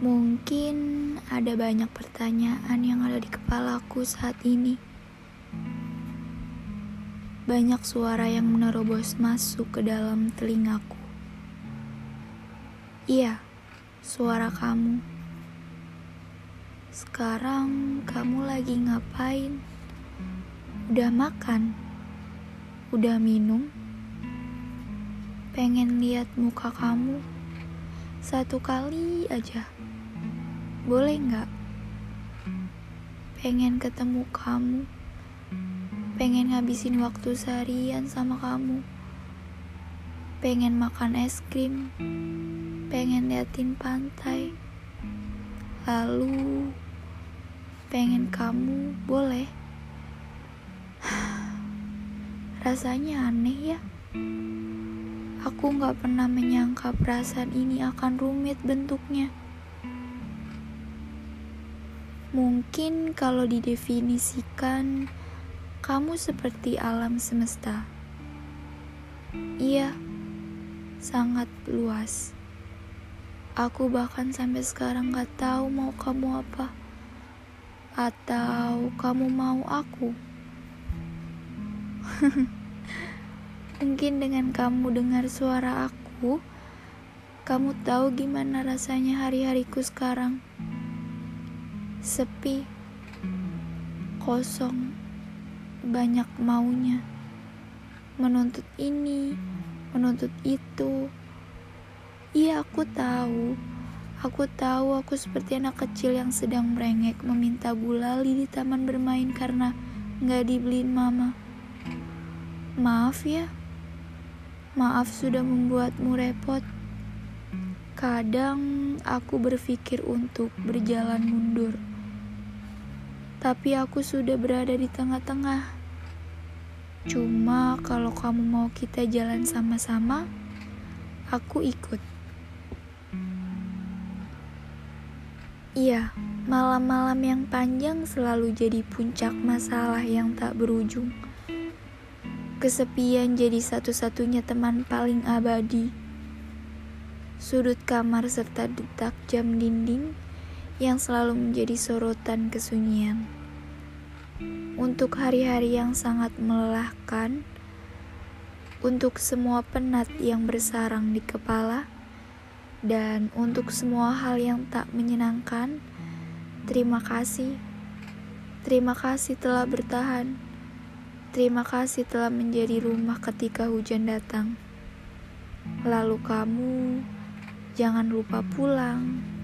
Mungkin ada banyak pertanyaan yang ada di kepalaku saat ini. Banyak suara yang menerobos masuk ke dalam telingaku. Iya, suara kamu. Sekarang kamu lagi ngapain? Udah makan? Udah minum? Pengen lihat muka kamu satu kali aja. Boleh nggak? Pengen ketemu kamu. Pengen ngabisin waktu seharian sama kamu. Pengen makan es krim. Pengen liatin pantai. Lalu pengen kamu boleh. Rasanya aneh ya. Aku gak pernah menyangka perasaan ini akan rumit bentuknya. Mungkin kalau didefinisikan, kamu seperti alam semesta. Iya, sangat luas. Aku bahkan sampai sekarang gak tahu mau kamu apa. Atau kamu mau aku. Mungkin dengan kamu dengar suara aku, kamu tahu gimana rasanya hari-hariku sekarang. Sepi, kosong, banyak maunya. Menuntut ini, menuntut itu. Iya, aku tahu. Aku tahu aku seperti anak kecil yang sedang merengek meminta gulali di taman bermain karena nggak dibeliin mama. Maaf ya, Maaf sudah membuatmu repot. Kadang aku berpikir untuk berjalan mundur, tapi aku sudah berada di tengah-tengah. Cuma kalau kamu mau kita jalan sama-sama, aku ikut. Iya, malam-malam yang panjang selalu jadi puncak masalah yang tak berujung. Kesepian jadi satu-satunya teman paling abadi. Sudut kamar serta detak jam dinding yang selalu menjadi sorotan kesunyian. Untuk hari-hari yang sangat melelahkan, untuk semua penat yang bersarang di kepala, dan untuk semua hal yang tak menyenangkan, terima kasih. Terima kasih telah bertahan. Terima kasih telah menjadi rumah ketika hujan datang. Lalu kamu jangan lupa pulang.